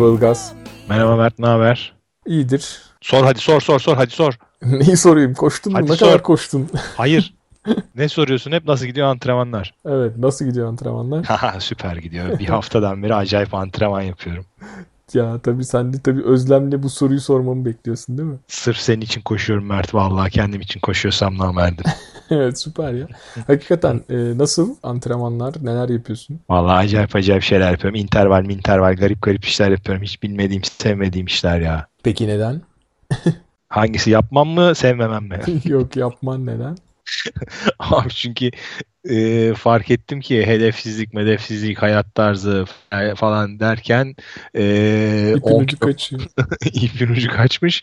Merhaba Ilgaz. Merhaba Mert, ne haber? İyidir. Sor hadi sor sor sor hadi sor. Neyi sorayım? Koştun mu? Hadi ne sor. kadar koştun? Hayır. ne soruyorsun? Hep nasıl gidiyor antrenmanlar? evet. Nasıl gidiyor antrenmanlar? Süper gidiyor. Bir haftadan beri acayip antrenman yapıyorum. Ya tabii sen de tabii özlemle bu soruyu sormamı bekliyorsun değil mi? Sırf senin için koşuyorum Mert. Vallahi kendim için koşuyorsam namerdim. evet süper ya. Hakikaten e, nasıl antrenmanlar? Neler yapıyorsun? Vallahi acayip acayip şeyler yapıyorum. Interval interval garip garip işler yapıyorum. Hiç bilmediğim, sevmediğim işler ya. Peki neden? Hangisi yapmam mı, sevmemem mi? Yok yapman neden? Abi çünkü e, fark ettim ki hedefsizlik, medefsizlik, hayat tarzı e, falan derken e, İpin 10 ucu kilo. İpin ucu kaçmış.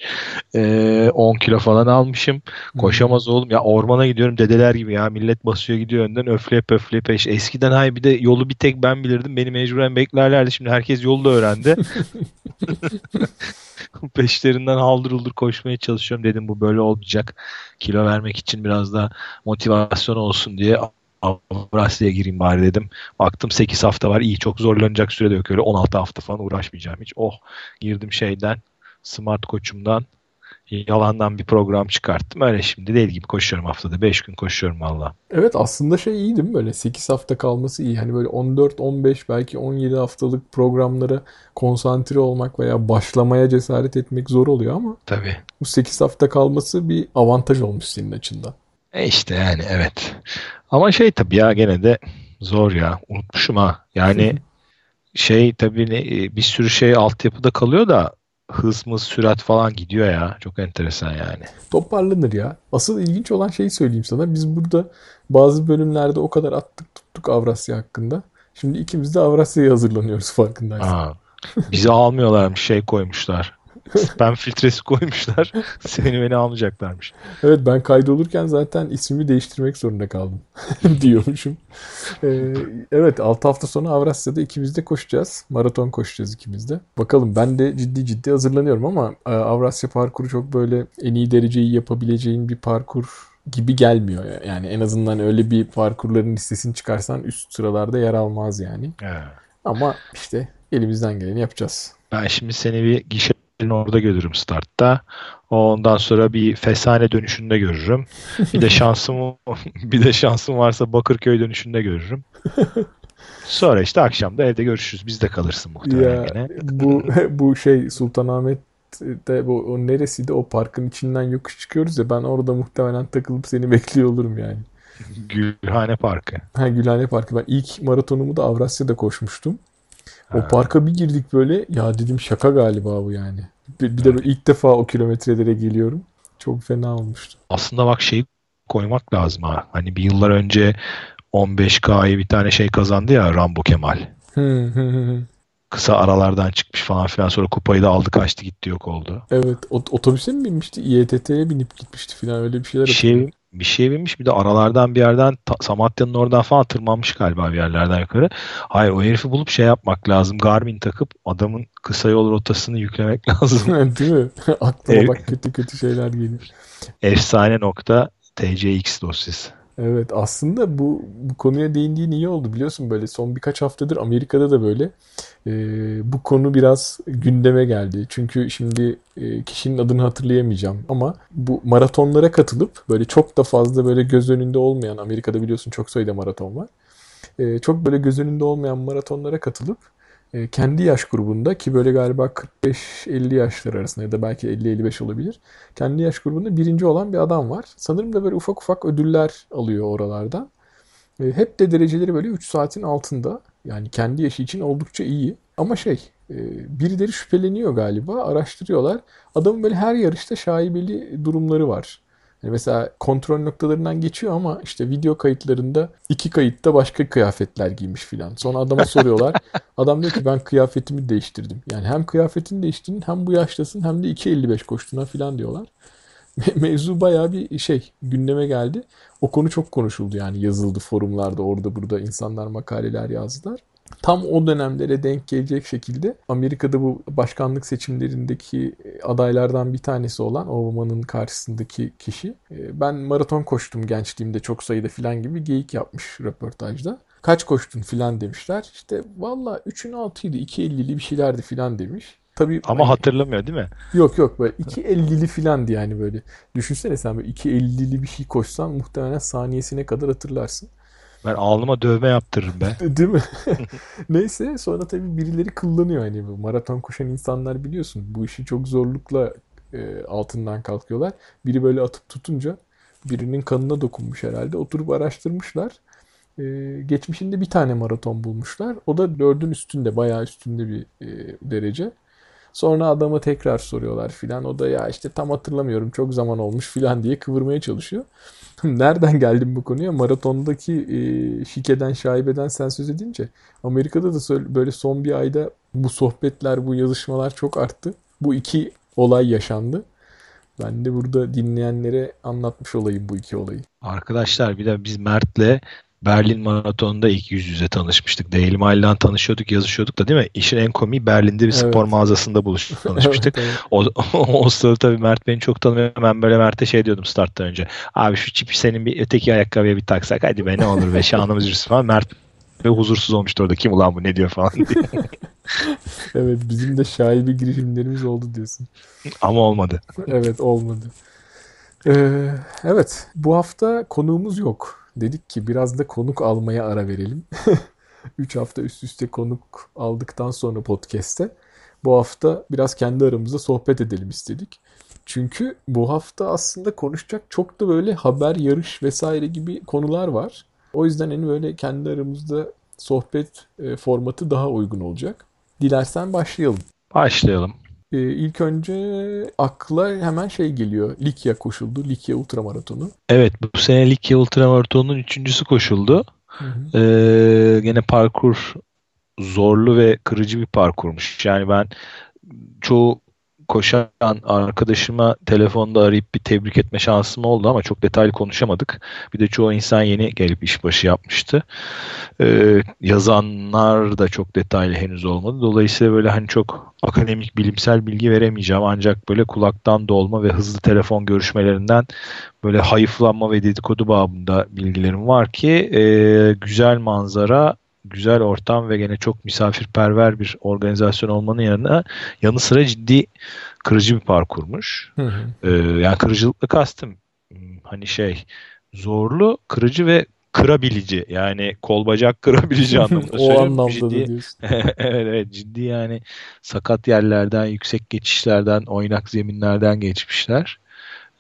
Ee, 10 kilo falan almışım. Koşamaz oğlum. Ya ormana gidiyorum dedeler gibi ya. Millet basıyor gidiyor önden öfleyip öfleyip peş. Eskiden hay bir de yolu bir tek ben bilirdim. Beni mecburen beklerlerdi. Şimdi herkes yolu da öğrendi. Peşlerinden haldır huldur koşmaya çalışıyorum. Dedim bu böyle olmayacak. Kilo vermek için biraz da motivasyon olsun diye Avrasya'ya gireyim bari dedim. Baktım 8 hafta var. iyi çok zorlanacak sürede yok. Öyle 16 hafta falan uğraşmayacağım hiç. Oh girdim şeyden Smart Koç'umdan yalandan bir program çıkarttım. Öyle şimdi değil gibi koşuyorum haftada. 5 gün koşuyorum valla. Evet aslında şey iyi değil mi böyle 8 hafta kalması iyi. Hani böyle 14, 15 belki 17 haftalık programlara konsantre olmak veya başlamaya cesaret etmek zor oluyor ama Tabii. bu 8 hafta kalması bir avantaj olmuş senin açından. E işte yani evet. Ama şey tabii ya gene de zor ya. Unutmuşum ha. Yani şey tabii ne- bir sürü şey altyapıda kalıyor da hız mız sürat falan gidiyor ya. Çok enteresan yani. Toparlanır ya. Asıl ilginç olan şeyi söyleyeyim sana. Biz burada bazı bölümlerde o kadar attık tuttuk Avrasya hakkında. Şimdi ikimiz de Avrasya'ya hazırlanıyoruz farkındaysan. Aa, bizi almıyorlarmış şey koymuşlar. Spam filtresi koymuşlar. Seni beni almayacaklarmış. Evet ben kaydolurken zaten ismimi değiştirmek zorunda kaldım diyormuşum. Ee, evet 6 hafta sonra Avrasya'da ikimiz de koşacağız. Maraton koşacağız ikimiz de. Bakalım ben de ciddi ciddi hazırlanıyorum ama e, Avrasya parkuru çok böyle en iyi dereceyi yapabileceğin bir parkur gibi gelmiyor. Yani en azından öyle bir parkurların listesini çıkarsan üst sıralarda yer almaz yani. He. Ama işte elimizden geleni yapacağız. Ben şimdi seni bir gişenin orada görürüm startta. Ondan sonra bir Fesane dönüşünde görürüm. Bir de şansım bir de şansım varsa Bakırköy dönüşünde görürüm. Sonra işte akşam da evde görüşürüz. Bizde kalırsın muhtemelen Ya gene. bu bu şey Sultanahmet'te bu o neresiydi o parkın içinden yokuş çıkıyoruz ya ben orada muhtemelen takılıp seni bekliyor olurum yani. Gülhane Parkı. Ha Gülhane Parkı ben ilk maratonumu da Avrasya'da koşmuştum. O Ha. parka bir girdik böyle ya dedim şaka galiba bu yani. Bir, bir de böyle ilk defa o kilometrelere geliyorum. Çok fena olmuştu. Aslında bak şeyi koymak lazım ha. Hani bir yıllar önce 15K'yı bir tane şey kazandı ya Rambo Kemal. Kısa aralardan çıkmış falan filan sonra kupayı da aldı kaçtı gitti yok oldu. Evet ot- otobüse mi binmişti? İETT'ye binip gitmişti falan öyle bir şeyler şey bir şey binmiş bir de aralardan bir yerden Samatya'nın oradan falan tırmanmış galiba bir yerlerden yukarı. Hayır o herifi bulup şey yapmak lazım. Garmin takıp adamın kısa yol rotasını yüklemek lazım. Değil mi? Aklıma Evet. bak kötü kötü şeyler geliyor. Efsane nokta TCX dosyası. Evet aslında bu, bu konuya değindiğin iyi oldu biliyorsun böyle son birkaç haftadır Amerika'da da böyle e, bu konu biraz gündeme geldi. Çünkü şimdi e, kişinin adını hatırlayamayacağım ama bu maratonlara katılıp böyle çok da fazla böyle göz önünde olmayan Amerika'da biliyorsun çok sayıda maraton var. E, çok böyle göz önünde olmayan maratonlara katılıp e, kendi yaş grubunda ki böyle galiba 45-50 yaşlar arasında ya da belki 50-55 olabilir. Kendi yaş grubunda birinci olan bir adam var. Sanırım da böyle ufak ufak ödüller alıyor oralardan. E, hep de dereceleri böyle 3 saatin altında. Yani kendi yaşı için oldukça iyi. Ama şey e, birileri şüpheleniyor galiba. Araştırıyorlar. Adamın böyle her yarışta şaibeli durumları var. Yani mesela kontrol noktalarından geçiyor ama işte video kayıtlarında iki kayıtta başka kıyafetler giymiş filan. Sonra adama soruyorlar. Adam diyor ki ben kıyafetimi değiştirdim. Yani hem kıyafetini değiştirdin hem bu yaştasın hem de 2.55 koştuğuna filan diyorlar. Mevzu bayağı bir şey gündeme geldi. O konu çok konuşuldu yani yazıldı forumlarda orada burada insanlar makaleler yazdılar. Tam o dönemlere denk gelecek şekilde Amerika'da bu başkanlık seçimlerindeki adaylardan bir tanesi olan Obama'nın karşısındaki kişi e, ben maraton koştum gençliğimde çok sayıda filan gibi geyik yapmış röportajda. Kaç koştun filan demişler. İşte valla 3'ün altıydı 2.50'li bir şeylerdi filan demiş. Tabii Ama hani, hatırlamıyor değil mi? Yok yok böyle 2.50'li filan yani böyle. Düşünsene sen böyle 2.50'li bir şey koşsan muhtemelen saniyesine kadar hatırlarsın. Ben alnıma dövme yaptırırım be. Değil mi? Neyse sonra tabii birileri kullanıyor hani bu maraton koşan insanlar biliyorsun bu işi çok zorlukla e, altından kalkıyorlar. Biri böyle atıp tutunca birinin kanına dokunmuş herhalde. Oturup araştırmışlar. E, geçmişinde bir tane maraton bulmuşlar. O da dördün üstünde bayağı üstünde bir e, derece. Sonra adamı tekrar soruyorlar filan. O da ya işte tam hatırlamıyorum çok zaman olmuş filan diye kıvırmaya çalışıyor. Nereden geldim bu konuya? Maratondaki e, şikeden, şaibeden sen söz edince Amerika'da da böyle son bir ayda bu sohbetler, bu yazışmalar çok arttı. Bu iki olay yaşandı. Ben de burada dinleyenlere anlatmış olayım bu iki olayı. Arkadaşlar bir de biz Mert'le Berlin Maratonu'nda ilk yüz yüze tanışmıştık. Daily Mail'den tanışıyorduk, yazışıyorduk da değil mi? İşin en komiği Berlin'de bir spor evet. mağazasında buluştuk, tanışmıştık. evet, evet. O, o, o sırada tabii Mert beni çok tanımıyor. Ben böyle Mert'e şey diyordum starttan önce. Abi şu çipi senin bir öteki ayakkabıya bir taksak hadi be ne olur be şanımız yürüsün falan. Mert ve huzursuz olmuştu orada. Kim ulan bu ne diyor falan diye. evet bizim de şaibi girişimlerimiz oldu diyorsun. Ama olmadı. evet olmadı. Ee, evet bu hafta konuğumuz yok dedik ki biraz da konuk almaya ara verelim. 3 hafta üst üste konuk aldıktan sonra podcast'te bu hafta biraz kendi aramızda sohbet edelim istedik. Çünkü bu hafta aslında konuşacak çok da böyle haber, yarış vesaire gibi konular var. O yüzden hani böyle kendi aramızda sohbet e, formatı daha uygun olacak. Dilersen başlayalım. Başlayalım. Ee, ilk önce akla hemen şey geliyor. Likya koşuldu. Likya ultramaratonu. Evet bu sene Likya ultramaratonunun üçüncüsü koşuldu. Hı hı. Ee, gene parkur zorlu ve kırıcı bir parkurmuş. Yani ben çoğu koşan arkadaşıma telefonda arayıp bir tebrik etme şansım oldu ama çok detaylı konuşamadık. Bir de çoğu insan yeni gelip işbaşı yapmıştı. Ee, yazanlar da çok detaylı henüz olmadı. Dolayısıyla böyle hani çok akademik bilimsel bilgi veremeyeceğim ancak böyle kulaktan dolma ve hızlı telefon görüşmelerinden böyle hayıflanma ve dedikodu babında bilgilerim var ki e, güzel manzara güzel ortam ve gene çok misafirperver bir organizasyon olmanın yanına yanı sıra ciddi kırıcı bir parkurmuş. Hı hı. Ee, yani kırıcılıkla kastım hmm, hani şey zorlu, kırıcı ve kırabilici yani kol bacak kırabilici anlamında o anlamda ciddi, diyorsun. evet evet ciddi yani sakat yerlerden, yüksek geçişlerden, oynak zeminlerden geçmişler.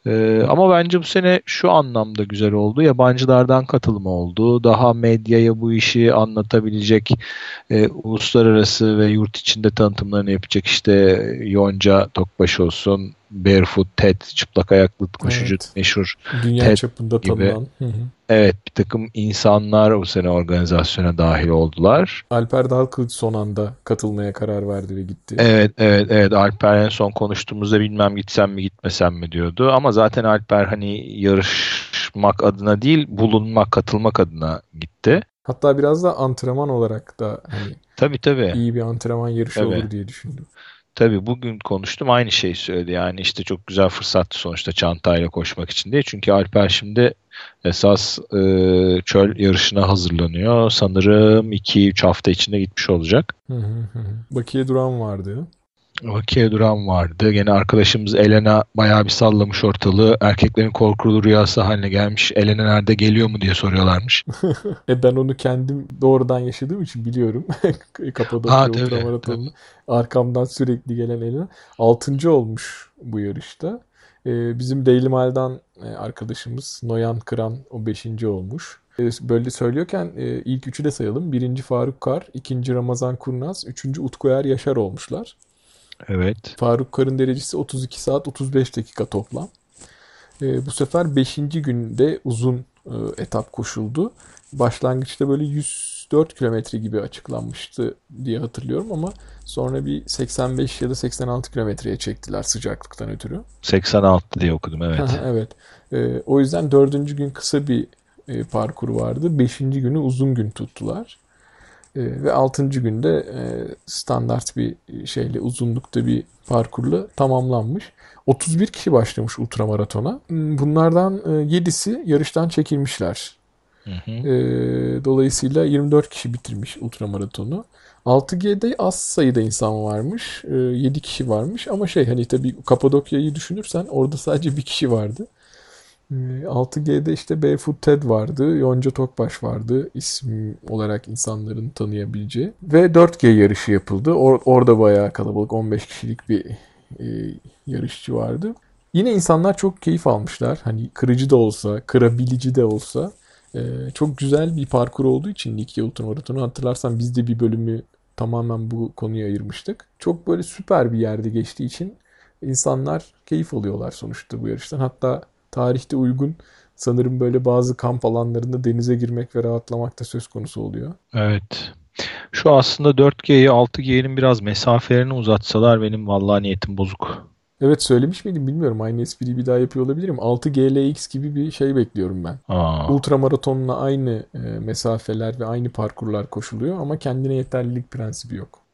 Ee, ama bence bu sene şu anlamda güzel oldu. Yabancılardan katılım oldu. Daha medyaya bu işi anlatabilecek e, uluslararası ve yurt içinde tanıtımlarını yapacak işte Yonca Tokbaş olsun, Barefoot Ted çıplak ayaklı koşucu evet. meşhur Dünya Ted çapında tanınan. Hı hı. Evet bir takım insanlar bu sene organizasyona dahil oldular. Alper Dalkılıç son anda katılmaya karar verdi ve gitti. Evet evet evet Alper en son konuştuğumuzda bilmem gitsem mi gitmesem mi diyordu. Ama zaten Alper hani yarışmak adına değil bulunmak katılmak adına gitti. Hatta biraz da antrenman olarak da hani tabii, tabii. iyi bir antrenman yarışı tabii. olur diye düşündüm. Tabii bugün konuştum aynı şeyi söyledi. Yani işte çok güzel fırsattı sonuçta çantayla koşmak için diye. Çünkü Alper şimdi esas e, çöl yarışına hazırlanıyor. Sanırım 2-3 hafta içinde gitmiş olacak. Hı. Bakiye Duran vardı. Vakiye Duran vardı. Gene arkadaşımız Elena bayağı bir sallamış ortalığı. Erkeklerin korkulu rüyası haline gelmiş. Elena nerede geliyor mu diye soruyorlarmış. e ben onu kendim doğrudan yaşadığım için biliyorum. Kapadokya Ultramaraton'u. Arkamdan sürekli gelen Elena. Altıncı olmuş bu yarışta. Ee, bizim Daily Mail'dan e, arkadaşımız Noyan Kıran o beşinci olmuş. Ee, böyle söylüyorken e, ilk üçü de sayalım. Birinci Faruk Kar, ikinci Ramazan Kurnaz, üçüncü Utku Er Yaşar olmuşlar. Evet. Faruk Kar'ın derecesi 32 saat 35 dakika toplam. E, bu sefer 5. günde uzun e, etap koşuldu. Başlangıçta böyle 104 kilometre gibi açıklanmıştı diye hatırlıyorum ama sonra bir 85 ya da 86 kilometreye çektiler sıcaklıktan ötürü. 86 diye okudum evet. evet. E, o yüzden dördüncü gün kısa bir e, parkur vardı. Beşinci günü uzun gün tuttular. E, ve altıncı günde e, standart bir şeyle uzunlukta bir parkurla tamamlanmış. 31 kişi başlamış ultramaratona. Bunlardan e, 7'si yarıştan çekilmişler. Hı hı. E, dolayısıyla 24 kişi bitirmiş ultramaratonu. 6G'de az sayıda insan varmış. E, 7 kişi varmış ama şey hani tabii Kapadokya'yı düşünürsen orada sadece bir kişi vardı. 6G'de ee, işte Barefoot Ted vardı, Yonca Tokbaş vardı isim olarak insanların tanıyabileceği. Ve 4G yarışı yapıldı. Or- orada bayağı kalabalık 15 kişilik bir e, yarışçı vardı. Yine insanlar çok keyif almışlar. Hani kırıcı da olsa, kırabilici de olsa e, çok güzel bir parkur olduğu için Likya Ultramaratonu hatırlarsan biz de bir bölümü tamamen bu konuya ayırmıştık. Çok böyle süper bir yerde geçtiği için insanlar keyif alıyorlar sonuçta bu yarıştan. Hatta tarihte uygun sanırım böyle bazı kamp alanlarında denize girmek ve rahatlamak da söz konusu oluyor. Evet. Şu aslında 4G'yi 6G'nin biraz mesafelerini uzatsalar benim vallahi niyetim bozuk. Evet söylemiş miydim bilmiyorum. Aynı espriyi bir daha yapıyor olabilirim. 6GLX gibi bir şey bekliyorum ben. Aa. Ultramaratonla aynı e, mesafeler ve aynı parkurlar koşuluyor ama kendine yeterlilik prensibi yok.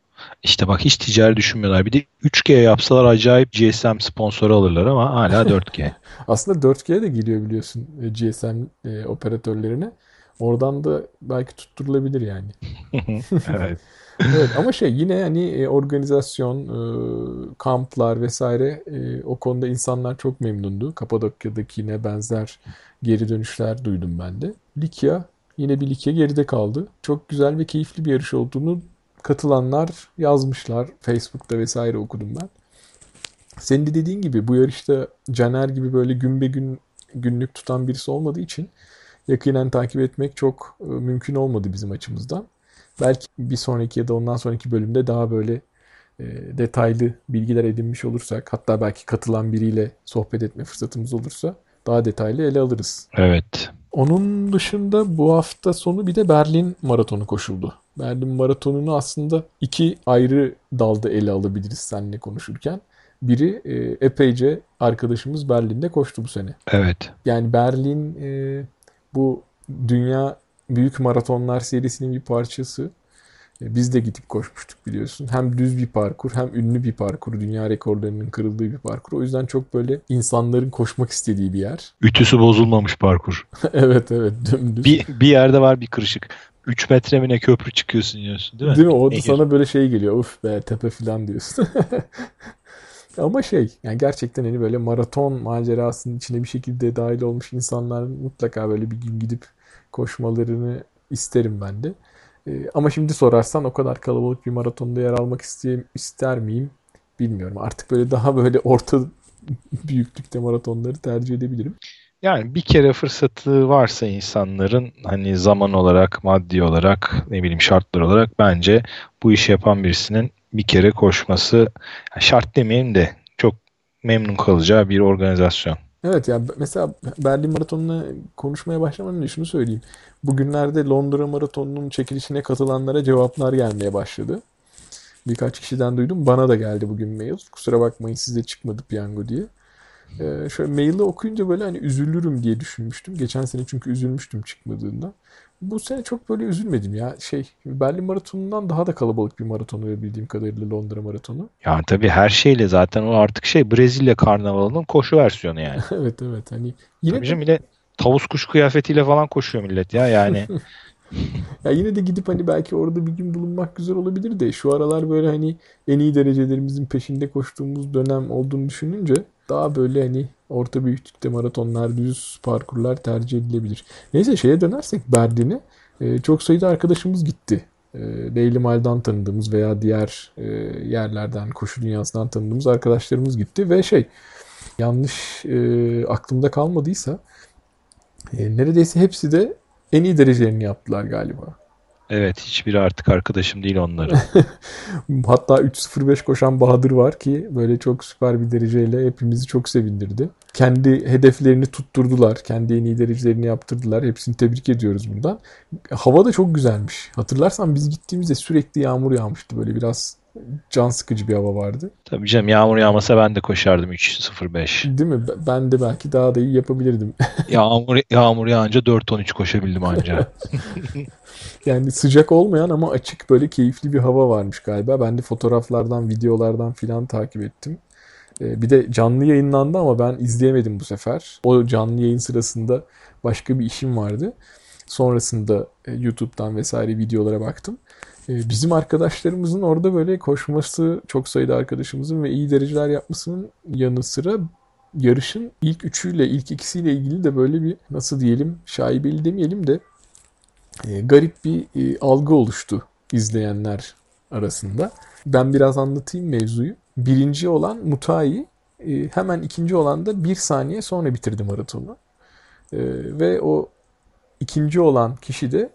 İşte bak hiç ticari düşünmüyorlar. Bir de 3G yapsalar acayip GSM sponsoru alırlar ama hala 4G. Aslında 4G de geliyor biliyorsun e, GSM e, operatörlerine. Oradan da belki tutturulabilir yani. evet. evet ama şey yine hani e, organizasyon, e, kamplar vesaire o konuda insanlar çok memnundu. Kapadokya'dakine benzer geri dönüşler duydum ben de. Likya yine bir Likya geride kaldı. Çok güzel ve keyifli bir yarış olduğunu katılanlar yazmışlar. Facebook'ta vesaire okudum ben. Senin de dediğin gibi bu yarışta Caner gibi böyle gün be gün günlük tutan birisi olmadığı için yakinen takip etmek çok e, mümkün olmadı bizim açımızdan. Belki bir sonraki ya da ondan sonraki bölümde daha böyle e, detaylı bilgiler edinmiş olursak hatta belki katılan biriyle sohbet etme fırsatımız olursa daha detaylı ele alırız. Evet. Onun dışında bu hafta sonu bir de Berlin maratonu koşuldu. Berlin maratonunu aslında iki ayrı dalda ele alabiliriz seninle konuşurken. Biri e, epeyce arkadaşımız Berlin'de koştu bu sene. Evet. Yani Berlin e, bu dünya büyük maratonlar serisinin bir parçası. E, biz de gidip koşmuştuk biliyorsun. Hem düz bir parkur hem ünlü bir parkur. Dünya rekorlarının kırıldığı bir parkur. O yüzden çok böyle insanların koşmak istediği bir yer. Ütüsü bozulmamış parkur. evet evet dümdüz. Bir, bir yerde var bir kırışık. 3 metre mi ne köprü çıkıyorsun diyorsun değil mi? Değil mi? O da sana böyle şey geliyor. Uf be tepe falan diyorsun. Ama şey yani gerçekten hani böyle maraton macerasının içine bir şekilde dahil olmuş insanlar mutlaka böyle bir gün gidip koşmalarını isterim ben de. Ee, ama şimdi sorarsan o kadar kalabalık bir maratonda yer almak isteyeyim, ister miyim bilmiyorum. Artık böyle daha böyle orta büyüklükte maratonları tercih edebilirim. Yani bir kere fırsatı varsa insanların hani zaman olarak, maddi olarak, ne bileyim şartlar olarak bence bu işi yapan birisinin bir kere koşması şart demeyeyim de çok memnun kalacağı bir organizasyon. Evet ya mesela Berlin Maratonu'na konuşmaya başlamadan önce şunu söyleyeyim. Bugünlerde Londra Maratonu'nun çekilişine katılanlara cevaplar gelmeye başladı. Birkaç kişiden duydum. Bana da geldi bugün mail. Kusura bakmayın size çıkmadı piyango diye. Ee, şöyle maili okuyunca böyle hani üzülürüm diye düşünmüştüm. Geçen sene çünkü üzülmüştüm çıkmadığında. Bu sene çok böyle üzülmedim ya. Şey Berlin Maratonu'ndan daha da kalabalık bir maratonu bildiğim kadarıyla Londra Maratonu. Ya tabii her şeyle zaten o artık şey Brezilya Karnavalı'nın koşu versiyonu yani. evet evet hani yine tabii de... yine tavus kuş kıyafetiyle falan koşuyor millet ya yani. ya yine de gidip hani belki orada bir gün bulunmak güzel olabilir de şu aralar böyle hani en iyi derecelerimizin peşinde koştuğumuz dönem olduğunu düşününce daha böyle hani orta büyüklükte maratonlar, düz parkurlar tercih edilebilir. Neyse şeye dönersek Berlin'e e, çok sayıda arkadaşımız gitti. E, Daily tanıdığımız veya diğer e, yerlerden, koşu dünyasından tanıdığımız arkadaşlarımız gitti ve şey yanlış e, aklımda kalmadıysa neredeyse hepsi de en iyi derecelerini yaptılar galiba. Evet hiçbiri artık arkadaşım değil onların. Hatta 3.05 koşan Bahadır var ki böyle çok süper bir dereceyle hepimizi çok sevindirdi. kendi hedeflerini tutturdular. Kendi en iyi derecelerini yaptırdılar. Hepsini tebrik ediyoruz buradan. Hava da çok güzelmiş. Hatırlarsan biz gittiğimizde sürekli yağmur yağmıştı. Böyle biraz can sıkıcı bir hava vardı. Tabii canım yağmur yağmasa ben de koşardım 3.05. Değil mi? Ben de belki daha da iyi yapabilirdim. yağmur yağmur yağınca 4.13 koşabildim anca. yani sıcak olmayan ama açık böyle keyifli bir hava varmış galiba. Ben de fotoğraflardan, videolardan filan takip ettim. Ee, bir de canlı yayınlandı ama ben izleyemedim bu sefer. O canlı yayın sırasında başka bir işim vardı. Sonrasında e, YouTube'dan vesaire videolara baktım. Ee, bizim arkadaşlarımızın orada böyle koşması, çok sayıda arkadaşımızın ve iyi dereceler yapmasının yanı sıra yarışın ilk üçüyle, ilk ikisiyle ilgili de böyle bir nasıl diyelim şaibeli demeyelim de e, garip bir e, algı oluştu izleyenler arasında. Ben biraz anlatayım mevzuyu. Birinci olan Mutai e, hemen ikinci olan da bir saniye sonra bitirdi maratonu. Ve o ikinci olan kişi de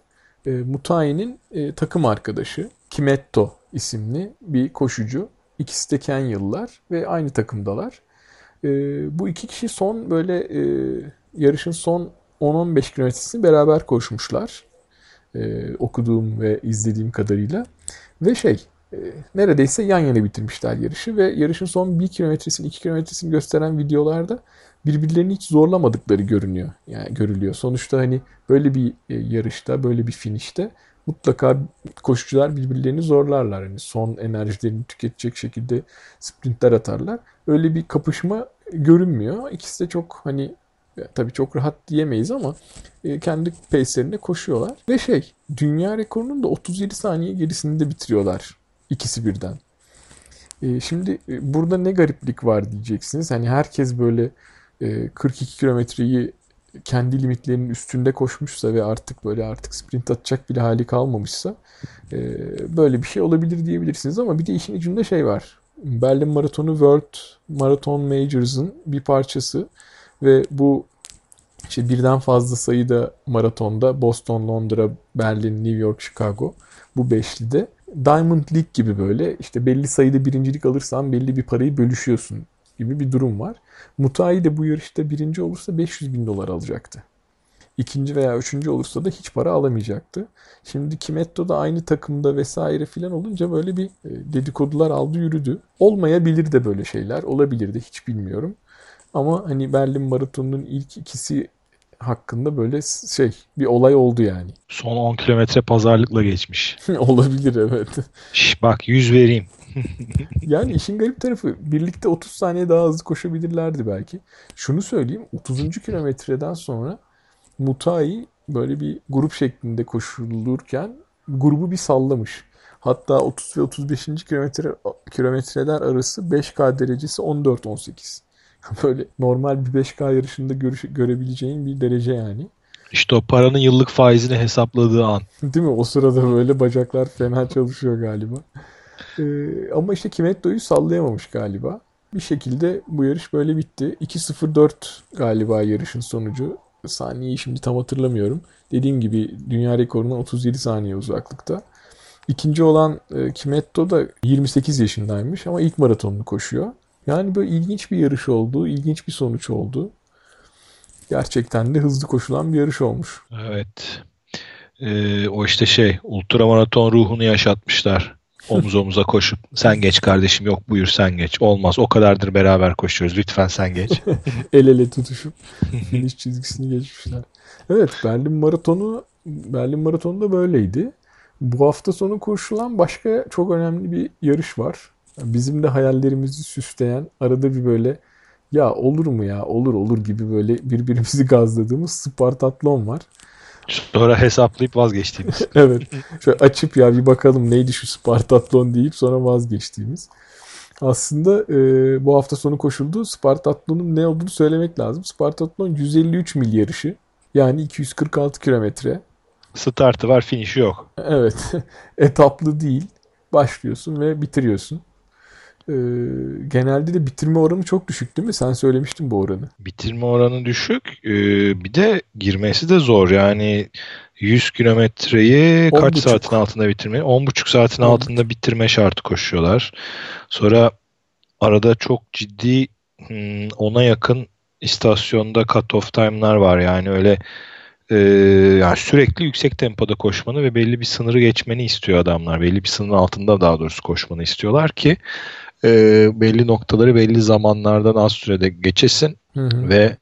e, Mutai'nin e, takım arkadaşı Kimetto isimli bir koşucu. İkisi de Kenyalılar ve aynı takımdalar. E, bu iki kişi son böyle e, yarışın son 10-15 kilometresini beraber koşmuşlar. E, okuduğum ve izlediğim kadarıyla. Ve şey e, neredeyse yan yana bitirmişler yarışı ve yarışın son 1 kilometresini 2 kilometresini gösteren videolarda birbirlerini hiç zorlamadıkları görünüyor. Yani görülüyor. Sonuçta hani böyle bir e, yarışta, böyle bir finişte mutlaka koşucular birbirlerini zorlarlar. Hani son enerjilerini tüketecek şekilde sprintler atarlar. Öyle bir kapışma görünmüyor. İkisi de çok hani tabii çok rahat diyemeyiz ama e, kendi pace'lerinde koşuyorlar. Ve şey dünya rekorunun da 37 saniye gerisinde bitiriyorlar ikisi birden. E, şimdi burada ne gariplik var diyeceksiniz. Hani herkes böyle 42 ee, kilometreyi kendi limitlerinin üstünde koşmuşsa ve artık böyle artık sprint atacak bile hali kalmamışsa e, böyle bir şey olabilir diyebilirsiniz ama bir de işin içinde şey var. Berlin Maratonu World Marathon Majors'ın bir parçası ve bu işte birden fazla sayıda maratonda Boston, Londra, Berlin, New York, Chicago bu beşlide Diamond League gibi böyle işte belli sayıda birincilik alırsan belli bir parayı bölüşüyorsun gibi bir durum var. Mutai de bu yarışta birinci olursa 500 bin dolar alacaktı. İkinci veya üçüncü olursa da hiç para alamayacaktı. Şimdi Kimetto da aynı takımda vesaire filan olunca böyle bir e, dedikodular aldı yürüdü. Olmayabilir de böyle şeyler. Olabilir de hiç bilmiyorum. Ama hani Berlin Maratonu'nun ilk ikisi hakkında böyle şey bir olay oldu yani. Son 10 kilometre pazarlıkla geçmiş. Olabilir evet. Şş, bak 100 vereyim. yani işin garip tarafı birlikte 30 saniye daha hızlı koşabilirlerdi belki. Şunu söyleyeyim 30. kilometreden sonra Mutai böyle bir grup şeklinde koşulurken grubu bir sallamış. Hatta 30 ve 35. kilometre kilometreler arası 5K derecesi 14-18. Böyle normal bir 5K yarışında görüş, görebileceğin bir derece yani. İşte o paranın yıllık faizini hesapladığı an. Değil mi? O sırada böyle bacaklar fena çalışıyor galiba. Ee, ama işte Kimetto'yu sallayamamış galiba. Bir şekilde bu yarış böyle bitti. 2.04 galiba yarışın sonucu. Saniyeyi şimdi tam hatırlamıyorum. Dediğim gibi dünya rekoruna 37 saniye uzaklıkta. İkinci olan e, Kimetto da 28 yaşındaymış ama ilk maratonunu koşuyor. Yani böyle ilginç bir yarış oldu, ilginç bir sonuç oldu. Gerçekten de hızlı koşulan bir yarış olmuş. Evet. Ee, o işte şey, ultramaraton ruhunu yaşatmışlar omuz omuza koşup sen geç kardeşim yok buyur sen geç. Olmaz o kadardır beraber koşuyoruz lütfen sen geç. El ele tutuşup finish çizgisini geçmişler. Evet Berlin Maratonu Berlin Maratonu da böyleydi. Bu hafta sonu koşulan başka çok önemli bir yarış var. Bizim de hayallerimizi süsleyen arada bir böyle ya olur mu ya olur olur gibi böyle birbirimizi gazladığımız Spartatlon var. Sonra hesaplayıp vazgeçtiğimiz. evet. Şöyle açıp ya bir bakalım neydi şu Spartatlon deyip sonra vazgeçtiğimiz. Aslında e, bu hafta sonu koşuldu. Spartatlon'un ne olduğunu söylemek lazım. Spartatlon 153 mil yarışı. Yani 246 kilometre. Startı var, finişi yok. Evet. Etaplı değil. Başlıyorsun ve bitiriyorsun. Ee, genelde de bitirme oranı çok düşük değil mi? Sen söylemiştin bu oranı. Bitirme oranı düşük. Ee, bir de girmesi de zor. Yani 100 kilometreyi kaç buçuk. saatin altında bitirme? 10,5 saatin 10. altında bitirme şartı koşuyorlar. Sonra arada çok ciddi hmm, ona yakın istasyonda cut-off time'lar var. Yani öyle e, yani sürekli yüksek tempoda koşmanı ve belli bir sınırı geçmeni istiyor adamlar. Belli bir sınırın altında daha doğrusu koşmanı istiyorlar ki e, belli noktaları belli zamanlardan az sürede geçesin hı hı. ve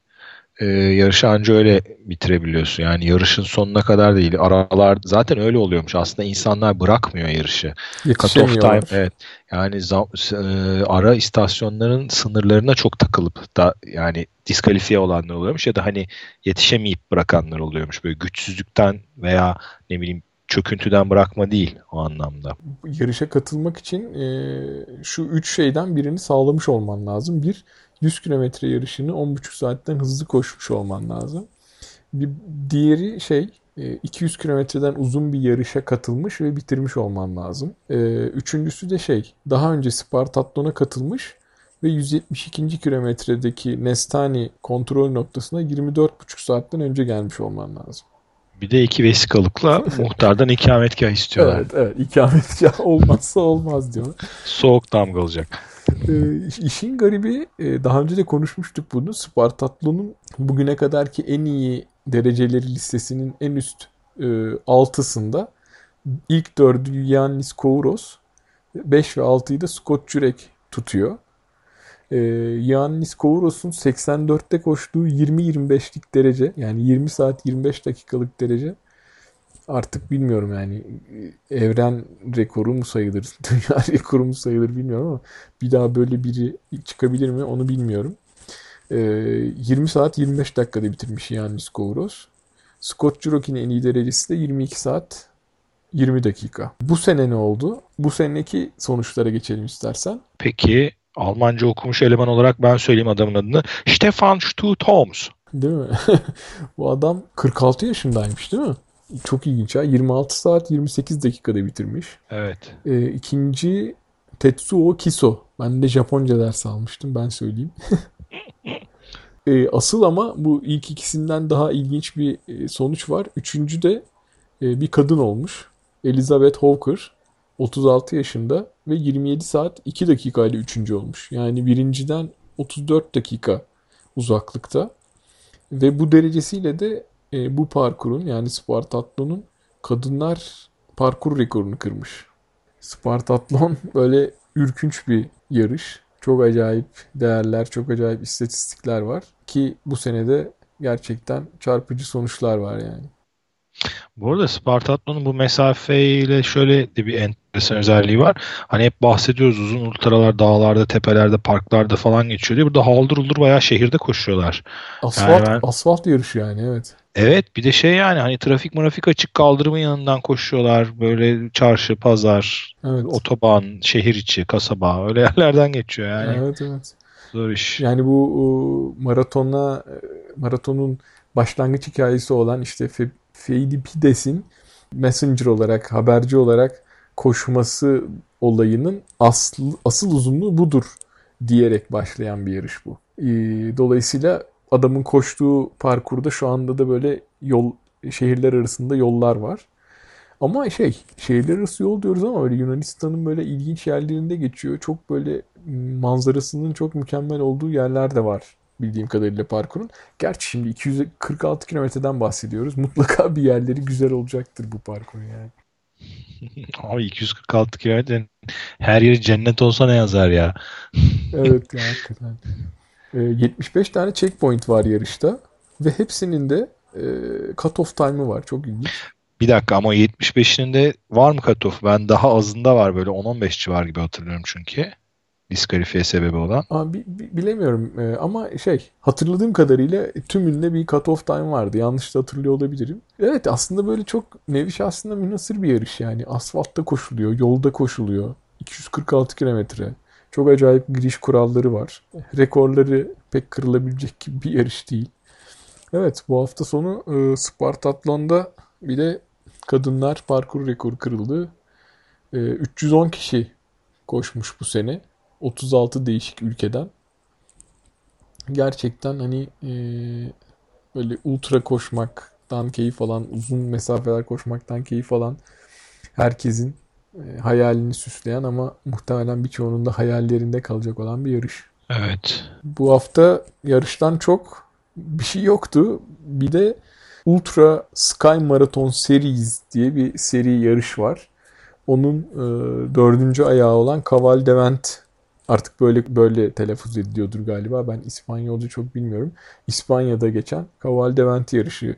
e, yarışı anca öyle bitirebiliyorsun. Yani yarışın sonuna kadar değil. Aralar zaten öyle oluyormuş. Aslında insanlar bırakmıyor yarışı. Cut off time evet. Yani e, ara istasyonların sınırlarına çok takılıp da yani diskalifiye olanlar oluyormuş ya da hani yetişemeyip bırakanlar oluyormuş. Böyle güçsüzlükten veya ne bileyim çöküntüden bırakma değil o anlamda. Yarışa katılmak için e, şu üç şeyden birini sağlamış olman lazım. Bir, 100 kilometre yarışını 10,5 saatten hızlı koşmuş olman lazım. Bir diğeri şey 200 e, kilometreden uzun bir yarışa katılmış ve bitirmiş olman lazım. E, üçüncüsü de şey daha önce Spartatlon'a katılmış ve 172. kilometredeki Nestani kontrol noktasına 24,5 saatten önce gelmiş olman lazım. Bir de iki vesikalıkla muhtardan ikametgah istiyorlar. Evet, evet. ikametgah olmazsa olmaz diyor. Soğuk damgalacak. E, işin garibi e, daha önce de konuşmuştuk bunu. Spartatlo'nun bugüne kadarki en iyi dereceleri listesinin en üst e, altısında ilk dördü Yannis Kouros 5 ve 6'yı da Scott Jurek tutuyor. E, Yannis Kouros'un 84'te koştuğu 20-25'lik derece yani 20 saat 25 dakikalık derece artık bilmiyorum yani evren rekoru mu sayılır, dünya rekoru mu sayılır bilmiyorum ama bir daha böyle biri çıkabilir mi onu bilmiyorum. Ee, 20 saat 25 dakikada bitirmiş yani Skouros. Scott Jurokin'in en iyi derecesi de 22 saat 20 dakika. Bu sene ne oldu? Bu seneki sonuçlara geçelim istersen. Peki Almanca okumuş eleman olarak ben söyleyeyim adamın adını. Stefan Stutoms. Değil mi? Bu adam 46 yaşındaymış değil mi? Çok ilginç ha. 26 saat 28 dakikada bitirmiş. Evet. Ee, ikinci Tetsuo Kiso. Ben de Japonca ders almıştım ben söyleyeyim. ee, asıl ama bu ilk ikisinden daha ilginç bir e, sonuç var. Üçüncü de e, bir kadın olmuş. Elizabeth Hawker. 36 yaşında ve 27 saat 2 dakika ile üçüncü olmuş. Yani birinciden 34 dakika uzaklıkta. Ve bu derecesiyle de e, bu parkurun yani Spartatlon'un kadınlar parkur rekorunu kırmış. Spartatlon böyle ürkünç bir yarış. Çok acayip değerler, çok acayip istatistikler var. Ki bu senede gerçekten çarpıcı sonuçlar var yani. Bu arada Spartatlon'un bu mesafeyle şöyle de bir enteresan özelliği var. Hani hep bahsediyoruz uzun ultralar dağlarda, tepelerde, parklarda falan geçiyor diye. Burada haldır uldur bayağı şehirde koşuyorlar. Asfalt, yani ben... asfalt yarışı yani evet. Evet bir de şey yani hani trafik mırafik açık kaldırımın yanından koşuyorlar. Böyle çarşı, pazar, evet. otoban, şehir içi, kasaba öyle yerlerden geçiyor yani. Evet evet. Zor iş. Yani bu maratona maratonun başlangıç hikayesi olan işte Feydipides'in messenger olarak, haberci olarak koşması olayının asıl, asıl uzunluğu budur diyerek başlayan bir yarış bu. Dolayısıyla adamın koştuğu parkurda şu anda da böyle yol şehirler arasında yollar var. Ama şey şehirler arası yol diyoruz ama böyle Yunanistan'ın böyle ilginç yerlerinde geçiyor. Çok böyle manzarasının çok mükemmel olduğu yerler de var bildiğim kadarıyla parkurun. Gerçi şimdi 246 kilometreden bahsediyoruz. Mutlaka bir yerleri güzel olacaktır bu parkur yani. Abi 246 kilometre her yeri cennet olsa ne yazar ya. evet ya hakikaten. 75 ee, tane checkpoint var yarışta ve hepsinin de e, cut-off time'ı var. Çok ilginç. Bir dakika ama 75'inin de var mı cut-off? Ben daha azında var böyle 10-15 civar gibi hatırlıyorum çünkü. Diskalifiye sebebi olan. Abi, bilemiyorum ee, ama şey hatırladığım kadarıyla tümünde bir cut-off time vardı. Yanlış da hatırlıyor olabilirim. Evet aslında böyle çok nevi aslında münasır bir yarış yani. Asfaltta koşuluyor, yolda koşuluyor. 246 kilometre. Çok acayip giriş kuralları var. Rekorları pek kırılabilecek gibi bir yarış değil. Evet bu hafta sonu e, Spartatlon'da bir de kadınlar parkur rekoru kırıldı. E, 310 kişi koşmuş bu sene. 36 değişik ülkeden. Gerçekten hani e, böyle ultra koşmaktan keyif alan, uzun mesafeler koşmaktan keyif alan herkesin e, hayalini süsleyen ama muhtemelen birçoğunun da hayallerinde kalacak olan bir yarış. Evet. Bu hafta yarıştan çok bir şey yoktu. Bir de Ultra Sky Marathon Series diye bir seri yarış var. Onun e, dördüncü ayağı olan Caval Devent artık böyle böyle telaffuz ediliyordur galiba. Ben İspanyolca çok bilmiyorum. İspanya'da geçen Caval Devent yarışı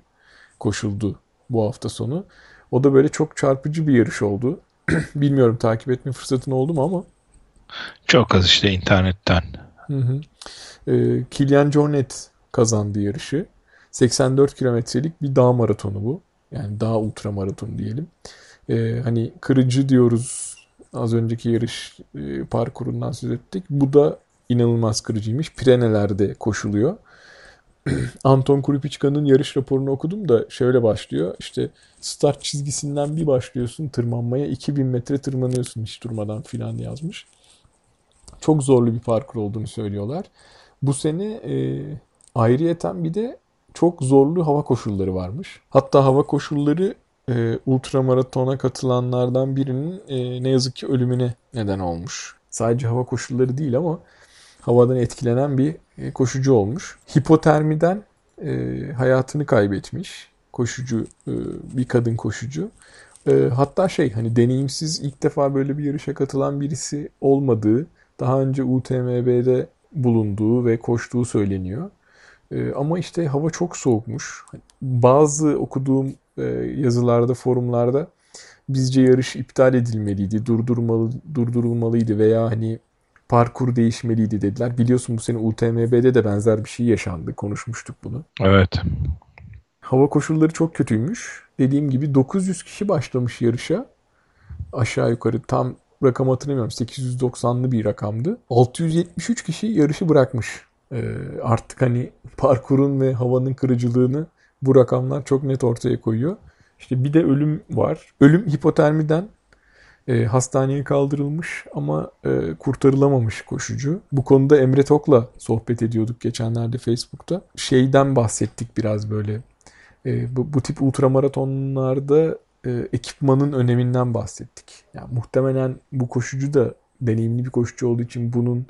koşuldu bu hafta sonu. O da böyle çok çarpıcı bir yarış oldu. bilmiyorum takip etme fırsatın oldu mu ama. Çok az işte internetten. Hı hı. E, Kilian Jornet kazandı yarışı. 84 kilometrelik bir dağ maratonu bu. Yani dağ ultra maratonu diyelim. Ee, hani kırıcı diyoruz az önceki yarış e, parkurundan söz ettik. Bu da inanılmaz kırıcıymış. Pirenelerde koşuluyor. Anton Kuripichka'nın yarış raporunu okudum da şöyle başlıyor. İşte start çizgisinden bir başlıyorsun tırmanmaya 2000 metre tırmanıyorsun hiç durmadan filan yazmış. Çok zorlu bir parkur olduğunu söylüyorlar. Bu sene e, ayrıyeten bir de çok zorlu hava koşulları varmış. Hatta hava koşulları e, ultramaratona katılanlardan birinin e, ne yazık ki ölümüne neden olmuş. Sadece hava koşulları değil ama havadan etkilenen bir e, koşucu olmuş. Hipotermiden e, hayatını kaybetmiş koşucu, e, bir kadın koşucu. E, hatta şey hani deneyimsiz ilk defa böyle bir yarışa katılan birisi olmadığı, daha önce UTMB'de bulunduğu ve koştuğu söyleniyor. E, ama işte hava çok soğukmuş. Bazı okuduğum yazılarda, forumlarda bizce yarış iptal edilmeliydi, durdurmalı, durdurulmalıydı veya hani parkur değişmeliydi dediler. Biliyorsun bu sene UTMB'de de benzer bir şey yaşandı. Konuşmuştuk bunu. Evet. Hava koşulları çok kötüymüş. Dediğim gibi 900 kişi başlamış yarışa. Aşağı yukarı tam rakam hatırlamıyorum. 890'lı bir rakamdı. 673 kişi yarışı bırakmış. Ee, artık hani parkurun ve havanın kırıcılığını bu rakamlar çok net ortaya koyuyor. İşte bir de ölüm var. Ölüm hipotermiden e, hastaneye kaldırılmış ama e, kurtarılamamış koşucu. Bu konuda Emre Tok'la sohbet ediyorduk geçenlerde Facebook'ta. Şeyden bahsettik biraz böyle. E, bu, bu tip ultramaratonlarda e, ekipmanın öneminden bahsettik. Yani muhtemelen bu koşucu da deneyimli bir koşucu olduğu için bunun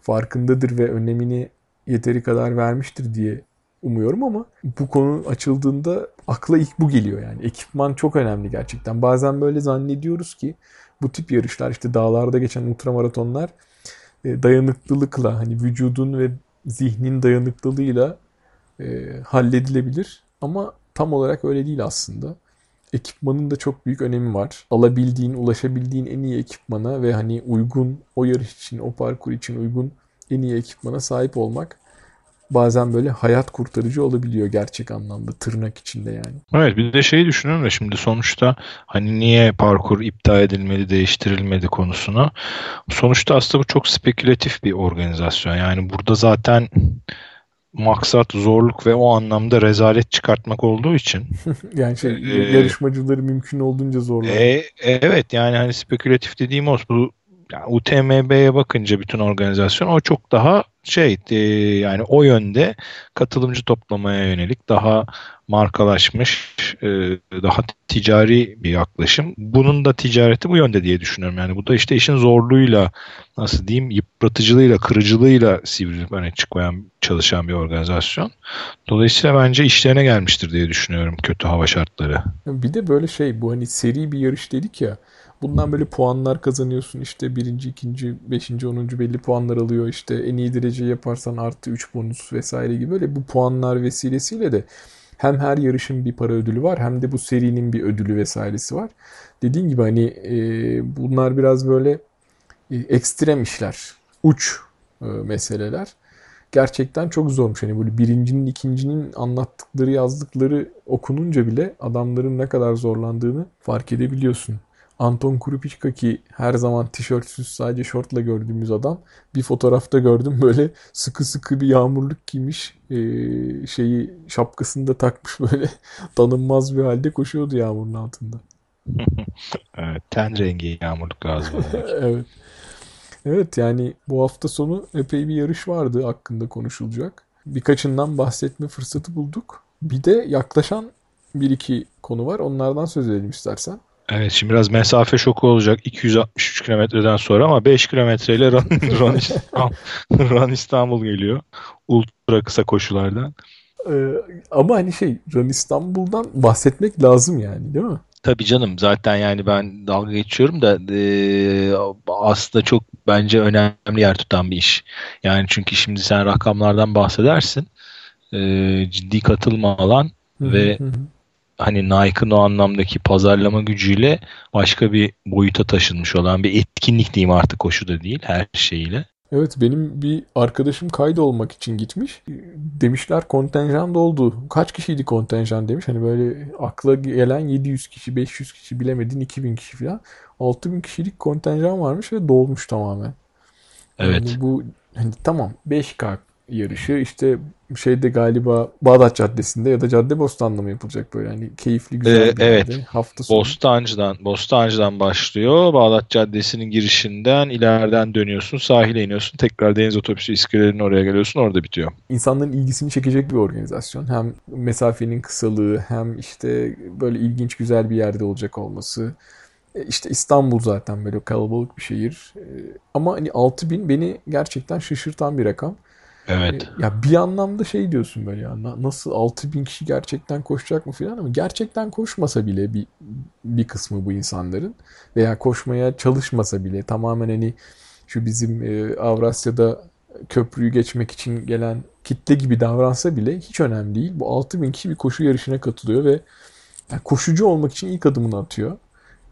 farkındadır ve önemini yeteri kadar vermiştir diye umuyorum ama bu konu açıldığında akla ilk bu geliyor yani. Ekipman çok önemli gerçekten. Bazen böyle zannediyoruz ki bu tip yarışlar işte dağlarda geçen ultramaratonlar e, dayanıklılıkla hani vücudun ve zihnin dayanıklılığıyla e, halledilebilir. Ama tam olarak öyle değil aslında. Ekipmanın da çok büyük önemi var. Alabildiğin, ulaşabildiğin en iyi ekipmana ve hani uygun o yarış için, o parkur için uygun en iyi ekipmana sahip olmak bazen böyle hayat kurtarıcı olabiliyor gerçek anlamda tırnak içinde yani. Evet bir de şeyi düşünüyorum da şimdi sonuçta hani niye parkur iptal edilmedi değiştirilmedi konusunu. Sonuçta aslında bu çok spekülatif bir organizasyon. Yani burada zaten maksat zorluk ve o anlamda rezalet çıkartmak olduğu için. yani şey ee, yarışmacıları mümkün olduğunca zorlar. E, evet yani hani spekülatif dediğim o bu yani UTMB'ye bakınca bütün organizasyon o çok daha şey e, yani o yönde katılımcı toplamaya yönelik daha markalaşmış e, daha ticari bir yaklaşım. Bunun da ticareti bu yönde diye düşünüyorum. Yani bu da işte işin zorluğuyla nasıl diyeyim yıpratıcılığıyla kırıcılığıyla sivrilip öne çıkmayan çalışan bir organizasyon. Dolayısıyla bence işlerine gelmiştir diye düşünüyorum kötü hava şartları. Bir de böyle şey bu hani seri bir yarış dedik ya Bundan böyle puanlar kazanıyorsun işte birinci, ikinci, beşinci, onuncu belli puanlar alıyor işte en iyi derece yaparsan artı 3 bonus vesaire gibi böyle bu puanlar vesilesiyle de hem her yarışın bir para ödülü var hem de bu serinin bir ödülü vesairesi var. Dediğin gibi hani e, bunlar biraz böyle e, ekstrem işler, uç e, meseleler. Gerçekten çok zormuş. Hani böyle birincinin, ikincinin anlattıkları, yazdıkları okununca bile adamların ne kadar zorlandığını fark edebiliyorsun. Anton Kurupiçka ki her zaman tişörtsüz sadece şortla gördüğümüz adam. Bir fotoğrafta gördüm böyle sıkı sıkı bir yağmurluk giymiş. Ee, şeyi şapkasını da takmış böyle tanınmaz bir halde koşuyordu yağmurun altında. evet, ten rengi yağmurluk lazım. evet. Evet yani bu hafta sonu epey bir yarış vardı hakkında konuşulacak. Birkaçından bahsetme fırsatı bulduk. Bir de yaklaşan bir iki konu var. Onlardan söz edelim istersen. Evet şimdi biraz mesafe şoku olacak 263 kilometreden sonra ama 5 kilometreyle Run, Run, İstanbul, Run İstanbul geliyor. Ultra kısa koşulardan. Ee, ama hani şey Run İstanbul'dan bahsetmek lazım yani değil mi? Tabii canım zaten yani ben dalga geçiyorum da e, aslında çok bence önemli yer tutan bir iş. Yani çünkü şimdi sen rakamlardan bahsedersin. E, ciddi katılma alan ve hani Nike'ın o anlamdaki pazarlama gücüyle başka bir boyuta taşınmış olan bir etkinlik diyeyim artık koşu da değil her şeyiyle. Evet benim bir arkadaşım kaydolmak için gitmiş. Demişler kontenjan doldu. Kaç kişiydi kontenjan demiş. Hani böyle akla gelen 700 kişi, 500 kişi bilemedin 2000 kişi falan. 6000 kişilik kontenjan varmış ve dolmuş tamamen. Evet. Yani bu hani tamam 5K yarışı işte şeyde galiba Bağdat Caddesi'nde ya da Caddebostan'da mı yapılacak böyle hani keyifli güzel ee, bir evet. yerde hafta sonu. Bostancı'dan, Bostancı'dan başlıyor. Bağdat Caddesi'nin girişinden ileriden dönüyorsun, sahile iniyorsun. Tekrar deniz otobüsü iskelelerinin oraya geliyorsun. Orada bitiyor. İnsanların ilgisini çekecek bir organizasyon. Hem mesafenin kısalığı hem işte böyle ilginç güzel bir yerde olacak olması. E, işte İstanbul zaten böyle kalabalık bir şehir. E, ama hani 6000 beni gerçekten şaşırtan bir rakam. Evet. E, ya bir anlamda şey diyorsun böyle ya nasıl 6000 kişi gerçekten koşacak mı filan ama gerçekten koşmasa bile bir bir kısmı bu insanların veya koşmaya çalışmasa bile tamamen hani şu bizim e, Avrasya'da köprüyü geçmek için gelen kitle gibi davransa bile hiç önemli değil. Bu 6000 kişi bir koşu yarışına katılıyor ve yani koşucu olmak için ilk adımını atıyor.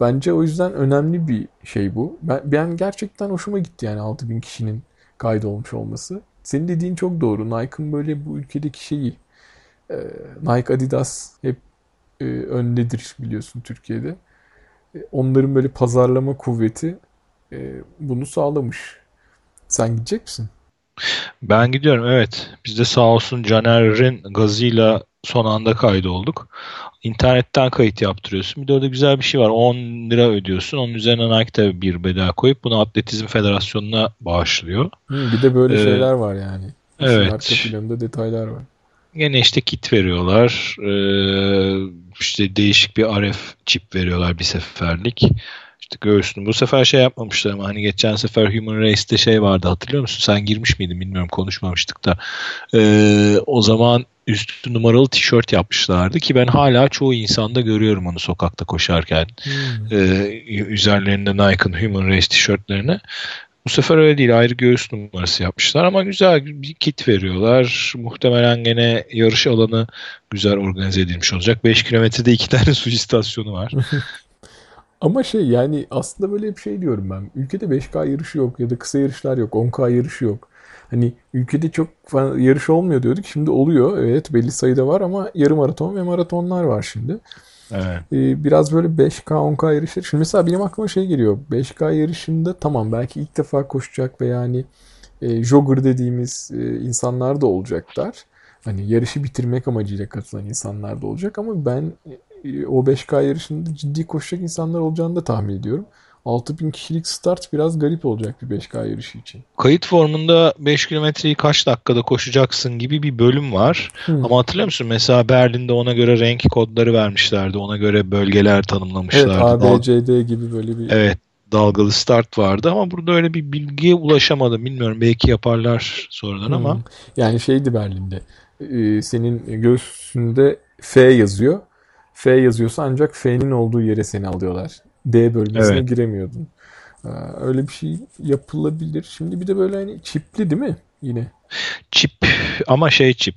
Bence o yüzden önemli bir şey bu. Ben, ben gerçekten hoşuma gitti yani 6000 kişinin kaydolmuş olması. Senin dediğin çok doğru. Nike'ın böyle bu ülkedeki şeyi e, Nike Adidas hep e, öndedir biliyorsun Türkiye'de. E, onların böyle pazarlama kuvveti e, bunu sağlamış. Sen gidecek misin? Ben gidiyorum evet. Biz de sağ olsun Caner'in gazıyla son anda kaydolduk. İnternetten kayıt yaptırıyorsun. Bir de orada güzel bir şey var. 10 lira ödüyorsun. Onun üzerine Nike de bir bedel koyup bunu Atletizm Federasyonu'na bağışlıyor. Hı, bir de böyle ee, şeyler var yani. Evet. Arka planında detaylar var. Gene işte kit veriyorlar. Ee, işte değişik bir RF çip veriyorlar bir seferlik. İşte göğsünü. Bu sefer şey yapmamışlar ama hani geçen sefer Human Race'te şey vardı hatırlıyor musun? Sen girmiş miydin bilmiyorum konuşmamıştık da. Ee, o zaman üstü numaralı tişört yapmışlardı ki ben hala çoğu insanda görüyorum onu sokakta koşarken. Hmm. Ee, üzerlerinde Nike'ın Human Race tişörtlerini. Bu sefer öyle değil. Ayrı göğüs numarası yapmışlar ama güzel bir kit veriyorlar. Muhtemelen gene yarış alanı güzel organize edilmiş olacak. 5 kilometrede iki tane su istasyonu var. ama şey yani aslında böyle bir şey diyorum ben. Ülkede 5K yarışı yok ya da kısa yarışlar yok. 10K yarışı yok. Hani ülkede çok yarış olmuyor diyorduk. Şimdi oluyor. Evet belli sayıda var ama yarım maraton ve maratonlar var şimdi. Evet. Ee, biraz böyle 5K 10K yarışları. Şimdi mesela benim aklıma şey geliyor. 5K yarışında tamam belki ilk defa koşacak ve yani e, jogger dediğimiz e, insanlar da olacaklar. Hani yarışı bitirmek amacıyla katılan insanlar da olacak ama ben e, o 5K yarışında ciddi koşacak insanlar olacağını da tahmin ediyorum. 6000 kişilik start biraz garip olacak bir 5K yarışı için. Kayıt formunda 5 kilometreyi kaç dakikada koşacaksın gibi bir bölüm var. Hmm. Ama hatırlıyor musun? Mesela Berlin'de ona göre renk kodları vermişlerdi. Ona göre bölgeler tanımlamışlardı. Evet ABCD gibi böyle bir... Evet dalgalı start vardı ama burada öyle bir bilgiye ulaşamadım. Bilmiyorum belki yaparlar sonradan hmm. ama. Yani şeydi Berlin'de. Ee, senin göğsünde F yazıyor. F yazıyorsa ancak F'nin olduğu yere seni alıyorlar. D bölgesine evet. giremiyordun. Ee, öyle bir şey yapılabilir. Şimdi bir de böyle hani çipli değil mi yine? Çip ama şey çip.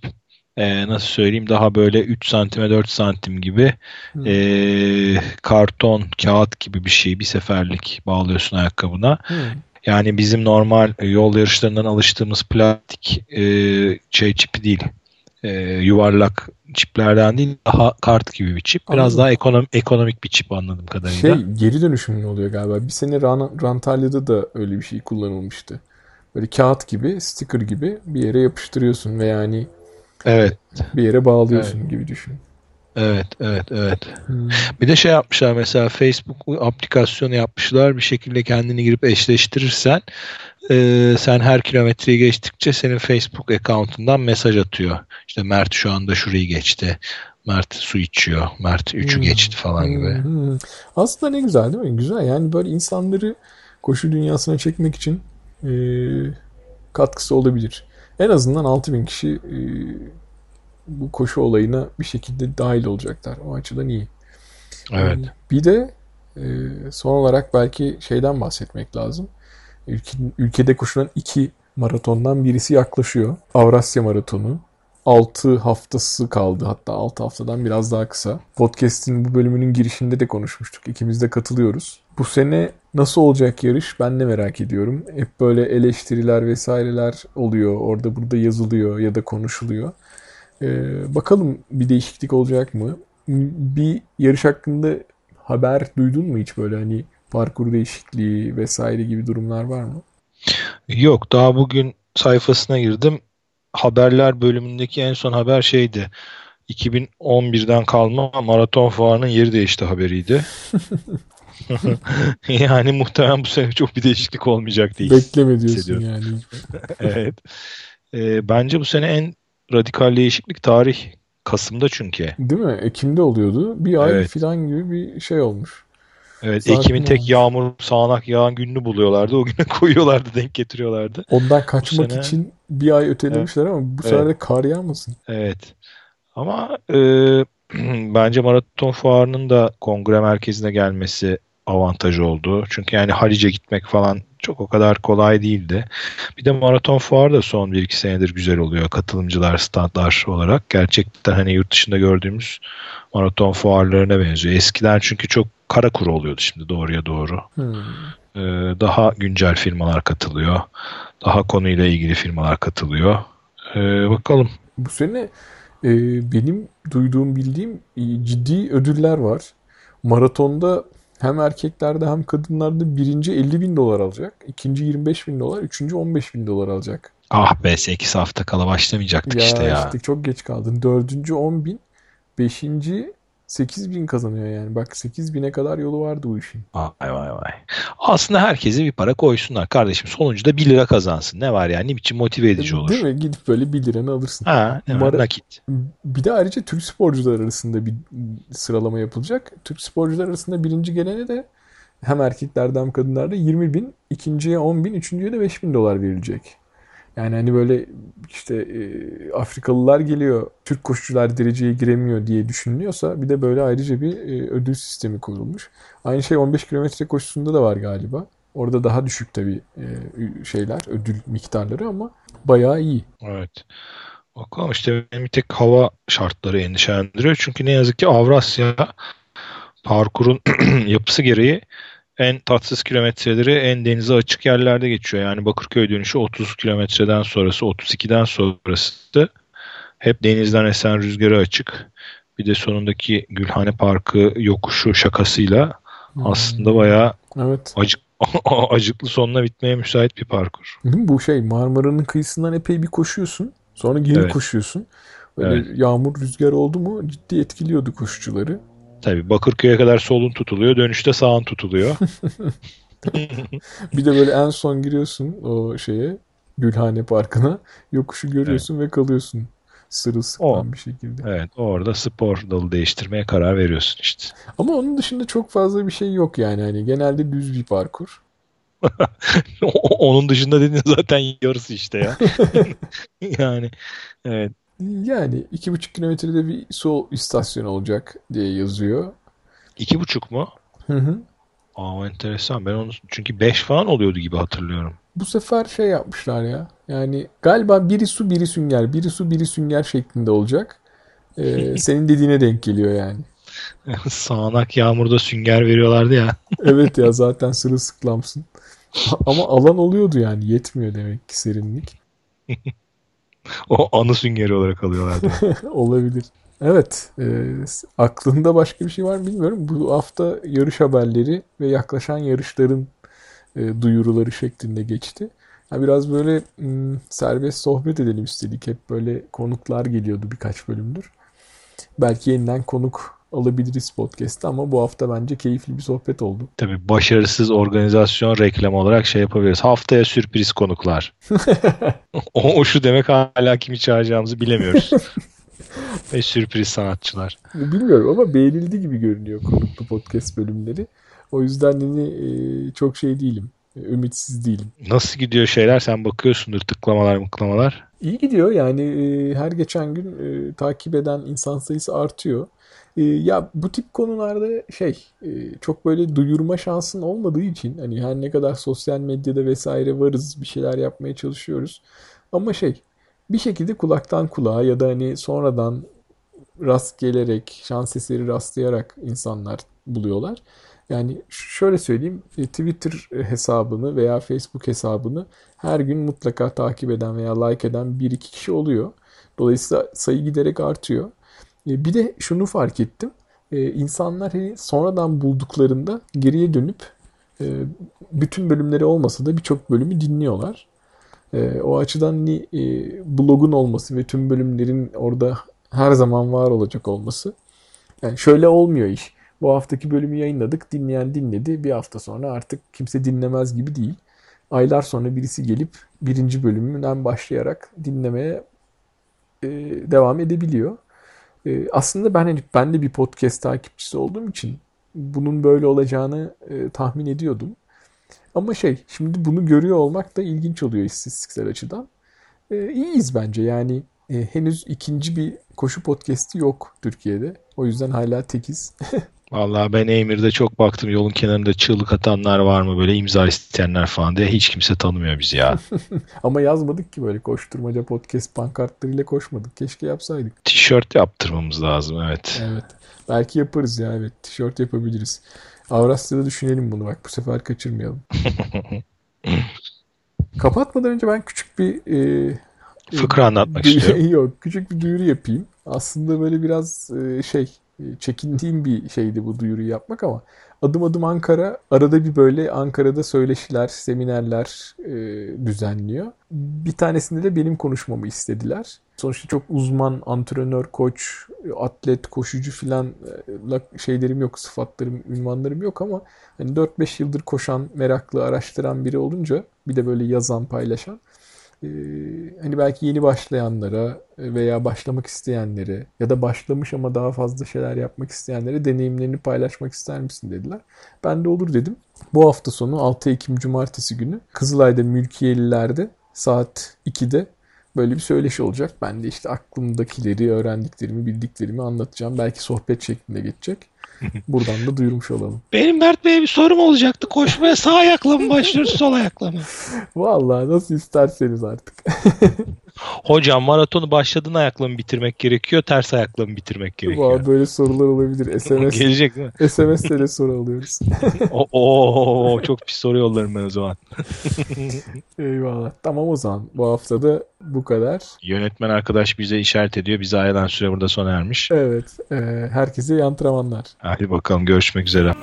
Ee, nasıl söyleyeyim daha böyle 3 santime 4 santim gibi hmm. e, karton kağıt gibi bir şey bir seferlik bağlıyorsun ayakkabına. Hmm. Yani bizim normal yol yarışlarından alıştığımız plastik e, şey çipi değil. E, yuvarlak çiplerden değil daha kart gibi bir çip. Biraz Anladım. daha ekonom, ekonomik bir çip anladığım kadarıyla. Şey geri dönüşümlü oluyor galiba. Bir sene Rantalya'da da öyle bir şey kullanılmıştı. Böyle kağıt gibi, sticker gibi bir yere yapıştırıyorsun ve yani evet. bir yere bağlıyorsun evet. gibi düşün. Evet, evet, evet. Hmm. Bir de şey yapmışlar mesela Facebook aplikasyonu yapmışlar. Bir şekilde kendini girip eşleştirirsen e, sen her kilometreyi geçtikçe senin Facebook account'undan mesaj atıyor. İşte Mert şu anda şurayı geçti. Mert su içiyor. Mert 3'ü geçti falan gibi. Hmm. Aslında ne güzel değil mi? Güzel. Yani böyle insanları koşu dünyasına çekmek için e, katkısı olabilir. En azından 6000 kişi e, bu koşu olayına bir şekilde dahil olacaklar. O açıdan iyi. Evet. Bir de e, son olarak belki şeyden bahsetmek lazım. Ülke, ülkede koşulan iki maratondan birisi yaklaşıyor. Avrasya Maratonu. 6 haftası kaldı hatta 6 haftadan biraz daha kısa. Podcast'in bu bölümünün girişinde de konuşmuştuk. İkimiz de katılıyoruz. Bu sene nasıl olacak yarış ben de merak ediyorum. Hep böyle eleştiriler vesaireler oluyor. Orada burada yazılıyor ya da konuşuluyor. Ee, bakalım bir değişiklik olacak mı? Bir yarış hakkında haber duydun mu hiç böyle hani parkur değişikliği vesaire gibi durumlar var mı? Yok daha bugün sayfasına girdim. Haberler bölümündeki en son haber şeydi. 2011'den kalma maraton fuarının yeri değişti haberiydi. yani muhtemelen bu sene çok bir değişiklik olmayacak diye Bekleme diyorsun yani. evet. Ee, bence bu sene en radikal değişiklik tarih Kasım'da çünkü. Değil mi? Ekim'de oluyordu. Bir ay Evet. falan gibi bir şey olmuş. Evet, Sakin Ekim'in tek yağmur sağanak yağan gününü buluyorlardı. O güne koyuyorlardı, denk getiriyorlardı. Ondan kaçmak sene- için bir ay ötelemişler ama bu sefer de kar yağmasın. Evet. Ama e, bence maraton fuarının da kongre merkezine gelmesi avantajı oldu. Çünkü yani Halice gitmek falan çok o kadar kolay değildi. Bir de maraton fuarı da son 1-2 senedir güzel oluyor. Katılımcılar, standlar olarak. Gerçekten hani yurt dışında gördüğümüz maraton fuarlarına benziyor. Eskiden çünkü çok kara kuru oluyordu şimdi doğruya doğru. Hmm. Ee, daha güncel firmalar katılıyor. Daha konuyla ilgili firmalar katılıyor. Ee, bakalım. Bu sene e, benim duyduğum bildiğim e, ciddi ödüller var. Maratonda hem erkeklerde hem kadınlarda birinci 50 bin dolar alacak. ikinci 25 bin dolar. Üçüncü 15 bin dolar alacak. Ah be 8 hafta kala başlamayacaktık Ya işte ya. işte çok geç kaldın. Dördüncü 10 bin. Beşinci 8 bin kazanıyor yani. Bak 8 bine kadar yolu vardı bu işin. Vay vay vay. Aslında herkese bir para koysunlar kardeşim. Sonuncu da 1 lira kazansın. Ne var yani? Ne biçim motive edici olur. Değil mi? Gidip böyle 1 liranı alırsın. Ha, ne var? Nakit. Bir de ayrıca Türk sporcular arasında bir sıralama yapılacak. Türk sporcular arasında birinci gelene de hem erkeklerde hem kadınlarda 20 bin, ikinciye 10 bin, üçüncüye de 5 bin dolar verilecek. Yani hani böyle işte e, Afrikalılar geliyor, Türk koşucular dereceye giremiyor diye düşünülüyorsa bir de böyle ayrıca bir e, ödül sistemi kurulmuş. Aynı şey 15 kilometre koşusunda da var galiba. Orada daha düşük tabii e, şeyler, ödül miktarları ama bayağı iyi. Evet. Bakalım işte benim bir tek hava şartları endişelendiriyor. Çünkü ne yazık ki Avrasya parkurun yapısı gereği en tatsız kilometreleri en denize açık yerlerde geçiyor. Yani Bakırköy dönüşü 30 kilometreden sonrası 32'den sonrası hep denizden esen rüzgarı açık. Bir de sonundaki Gülhane Parkı yokuşu şakasıyla aslında bayağı Evet. acık, acıklı sonuna bitmeye müsait bir parkur. Bu şey Marmara'nın kıyısından epey bir koşuyorsun. Sonra geri Evet. koşuyorsun. Böyle yağmur rüzgar oldu mu ciddi etkiliyordu koşucuları. Tabii Bakırköy'e kadar solun tutuluyor. Dönüşte sağın tutuluyor. Bir de böyle en son giriyorsun o şeye Gülhane Parkı'na. Yokuşu görüyorsun ve kalıyorsun sırılsıklam O. bir şekilde. Evet orada spor dalı değiştirmeye karar veriyorsun işte. Ama onun dışında çok fazla bir şey yok yani. Hani genelde düz bir parkur. Onun dışında dediğin zaten yarısı işte ya. yani evet. Yani iki buçuk kilometrede bir su istasyonu olacak diye yazıyor. iki buçuk mu? Hı hı. Aa enteresan. Ben onu çünkü 5 falan oluyordu gibi hatırlıyorum. Bu sefer şey yapmışlar ya. Yani galiba biri su biri sünger, biri su biri sünger şeklinde olacak. Ee, senin dediğine denk geliyor yani. Sağanak yağmurda sünger veriyorlardı ya. Evet ya zaten sırılsıklamsın. Ama alan oluyordu yani yetmiyor demek ki serinlik. O anı süngeri olarak alıyorlardı. Olabilir. Evet. e, aklında başka bir şey var mı bilmiyorum. Bu hafta yarış haberleri ve yaklaşan yarışların e, duyuruları şeklinde geçti. Ha, biraz böyle m, serbest sohbet edelim istedik. Hep böyle konuklar geliyordu birkaç bölümdür. Belki yeniden konuk alabiliriz podcast'ta ama bu hafta bence keyifli bir sohbet oldu. Tabii başarısız organizasyon reklamı olarak şey yapabiliriz. Haftaya sürpriz konuklar. o, o şu demek hala kimi çağıracağımızı bilemiyoruz. Ve sürpriz sanatçılar. Bilmiyorum ama beğenildi gibi görünüyor konuklu podcast bölümleri. O yüzden hani e, çok şey değilim. e, Ümitsiz değilim. Nasıl gidiyor şeyler? Sen bakıyorsundur tıklamalar mıklamalar. İyi gidiyor yani e, her geçen gün takip eden insan sayısı artıyor. E, ya bu tip konularda şey e, çok böyle duyurma şansın olmadığı için hani her ne kadar sosyal medyada vesaire varız bir şeyler yapmaya çalışıyoruz. Ama şey bir şekilde kulaktan kulağa ya da hani sonradan rast gelerek şans eseri rastlayarak insanlar buluyorlar. Yani şöyle söyleyeyim e, Twitter hesabını veya Facebook hesabını her gün mutlaka takip eden veya like eden bir iki kişi oluyor. Dolayısıyla sayı giderek artıyor. E, Bir de şunu fark ettim. E, İnsanlar hani sonradan bulduklarında geriye dönüp e, bütün bölümleri olmasa da birçok bölümü dinliyorlar. E, O açıdan blogun olması ve tüm bölümlerin orada her zaman var olacak olması. Yani şöyle olmuyor iş. Bu haftaki bölümü yayınladık. Dinleyen dinledi. Bir hafta sonra artık kimse dinlemez gibi değil. Aylar sonra birisi gelip birinci bölümünden başlayarak dinlemeye devam edebiliyor. E, aslında ben hani ben de bir podcast takipçisi olduğum için bunun böyle olacağını e, tahmin ediyordum. Ama şey şimdi bunu görüyor olmak da ilginç oluyor istatistiksel açıdan. E, iyiyiz bence yani e, henüz ikinci bir koşu podcast'i yok Türkiye'de. O yüzden hala tekiz. Vallahi ben Emir'de çok baktım yolun kenarında çığlık atanlar var mı böyle imza isteyenler falan diye hiç kimse tanımıyor bizi ya. Ama yazmadık ki böyle koşturmaca podcast pankartlarıyla koşmadık. Keşke yapsaydık. Tişört yaptırmamız lazım evet. Evet. Belki yaparız ya evet. Tişört yapabiliriz. Avrasya'da düşünelim bunu bak bu sefer kaçırmayalım. Kapatmadan önce ben küçük bir e, Fıkra anlatmak duyuru- istiyorum. Yok küçük bir duyuru yapayım. Aslında böyle biraz e, şey e, çekindiğim bir şeydi bu duyuruyu yapmak ama adım adım Ankara arada bir böyle Ankara'da söyleşiler, seminerler e, düzenliyor. Bir tanesinde de benim konuşmamı istediler. Sonuçta çok uzman antrenör, koç, atlet, koşucu filan e, şeylerim yok, sıfatlarım, ünvanlarım yok ama hani 4-5 yıldır koşan, meraklı, araştıran biri olunca bir de böyle yazan, paylaşan ee, hani belki yeni başlayanlara veya başlamak isteyenlere ya da başlamış ama daha fazla şeyler yapmak isteyenlere deneyimlerini paylaşmak ister misin dediler. Ben de olur dedim. Bu hafta sonu 6 Ekim Cumartesi günü Kızılay'da Mülkiyeliler'de saat 2'de böyle bir söyleşi olacak. Ben de işte aklımdakileri, öğrendiklerimi, bildiklerimi anlatacağım. Belki sohbet şeklinde geçecek. Buradan da duyurmuş olalım. Benim Mert Bey'e bir sorum olacaktı. Koşmaya sağ ayakla mı başlıyoruz sol ayakla mı? Vallahi nasıl isterseniz artık. Hocam maratonu başladığın ayakla mı bitirmek gerekiyor, ters ayakla mı bitirmek gerekiyor? Vallahi böyle sorular olabilir. SMS Gelecek mi? SMS'le de soru alıyoruz. O, o, çok pis soru yollarım ben o zaman. Eyvallah. Tamam o zaman. Bu hafta da bu kadar. Yönetmen arkadaş bize işaret ediyor. Bize ayrılan süre burada sona ermiş. Evet. e, herkese iyi antrenmanlar. Hadi bakalım görüşmek üzere.